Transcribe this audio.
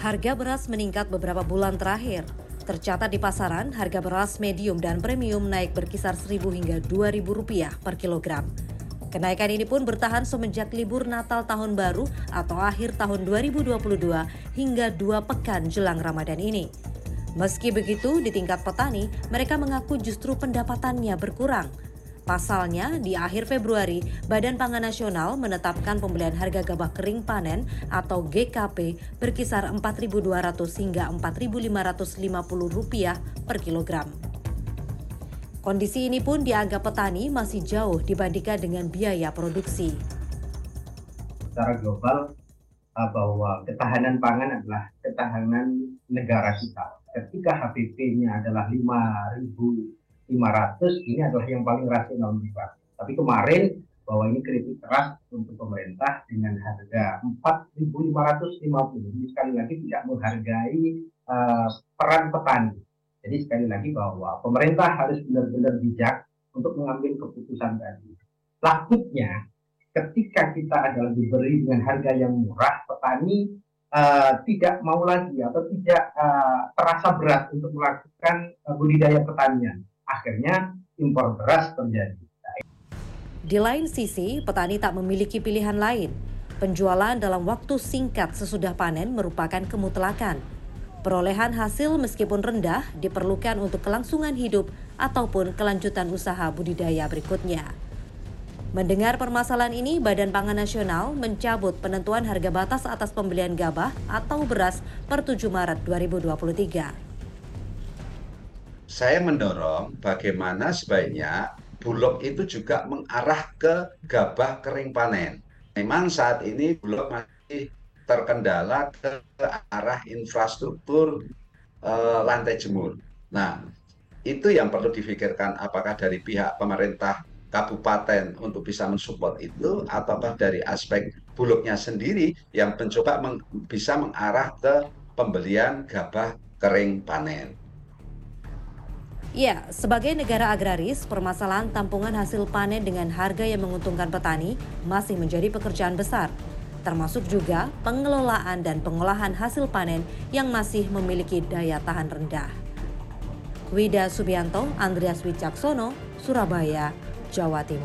Harga beras meningkat beberapa bulan terakhir. Tercatat di pasaran, harga beras medium dan premium naik berkisar Rp1.000 hingga Rp2.000 per kilogram. Kenaikan ini pun bertahan semenjak libur Natal Tahun Baru atau akhir tahun 2022 hingga dua pekan jelang Ramadan ini. Meski begitu, di tingkat petani, mereka mengaku justru pendapatannya berkurang – Pasalnya, di akhir Februari, Badan Pangan Nasional menetapkan pembelian harga gabah kering panen atau GKP berkisar Rp4.200 hingga Rp4.550 per kilogram. Kondisi ini pun dianggap petani masih jauh dibandingkan dengan biaya produksi. Secara global, eh, bahwa ketahanan pangan adalah ketahanan negara kita. Ketika HPP-nya adalah 5.000 500 ini adalah yang paling rasional menurut Tapi kemarin bahwa ini kritik keras untuk pemerintah dengan harga 4.550. Jadi sekali lagi tidak menghargai uh, peran petani. Jadi sekali lagi bahwa pemerintah harus benar-benar bijak untuk mengambil keputusan tadi. Takutnya ketika kita adalah diberi dengan harga yang murah, petani uh, tidak mau lagi atau tidak uh, terasa berat untuk melakukan uh, budidaya pertanian akhirnya impor beras terjadi. Di lain sisi, petani tak memiliki pilihan lain. Penjualan dalam waktu singkat sesudah panen merupakan kemutlakan. Perolehan hasil meskipun rendah diperlukan untuk kelangsungan hidup ataupun kelanjutan usaha budidaya berikutnya. Mendengar permasalahan ini, Badan Pangan Nasional mencabut penentuan harga batas atas pembelian gabah atau beras per 7 Maret 2023 saya mendorong bagaimana sebaiknya Bulog itu juga mengarah ke gabah kering panen. Memang saat ini Bulog masih terkendala ke arah infrastruktur e, lantai jemur. Nah, itu yang perlu difikirkan apakah dari pihak pemerintah kabupaten untuk bisa mensupport itu ataukah dari aspek bulognya sendiri yang mencoba meng, bisa mengarah ke pembelian gabah kering panen. Ya, sebagai negara agraris, permasalahan tampungan hasil panen dengan harga yang menguntungkan petani masih menjadi pekerjaan besar, termasuk juga pengelolaan dan pengolahan hasil panen yang masih memiliki daya tahan rendah. Wida Subianto, Andreas Wicaksono, Surabaya, Jawa Timur.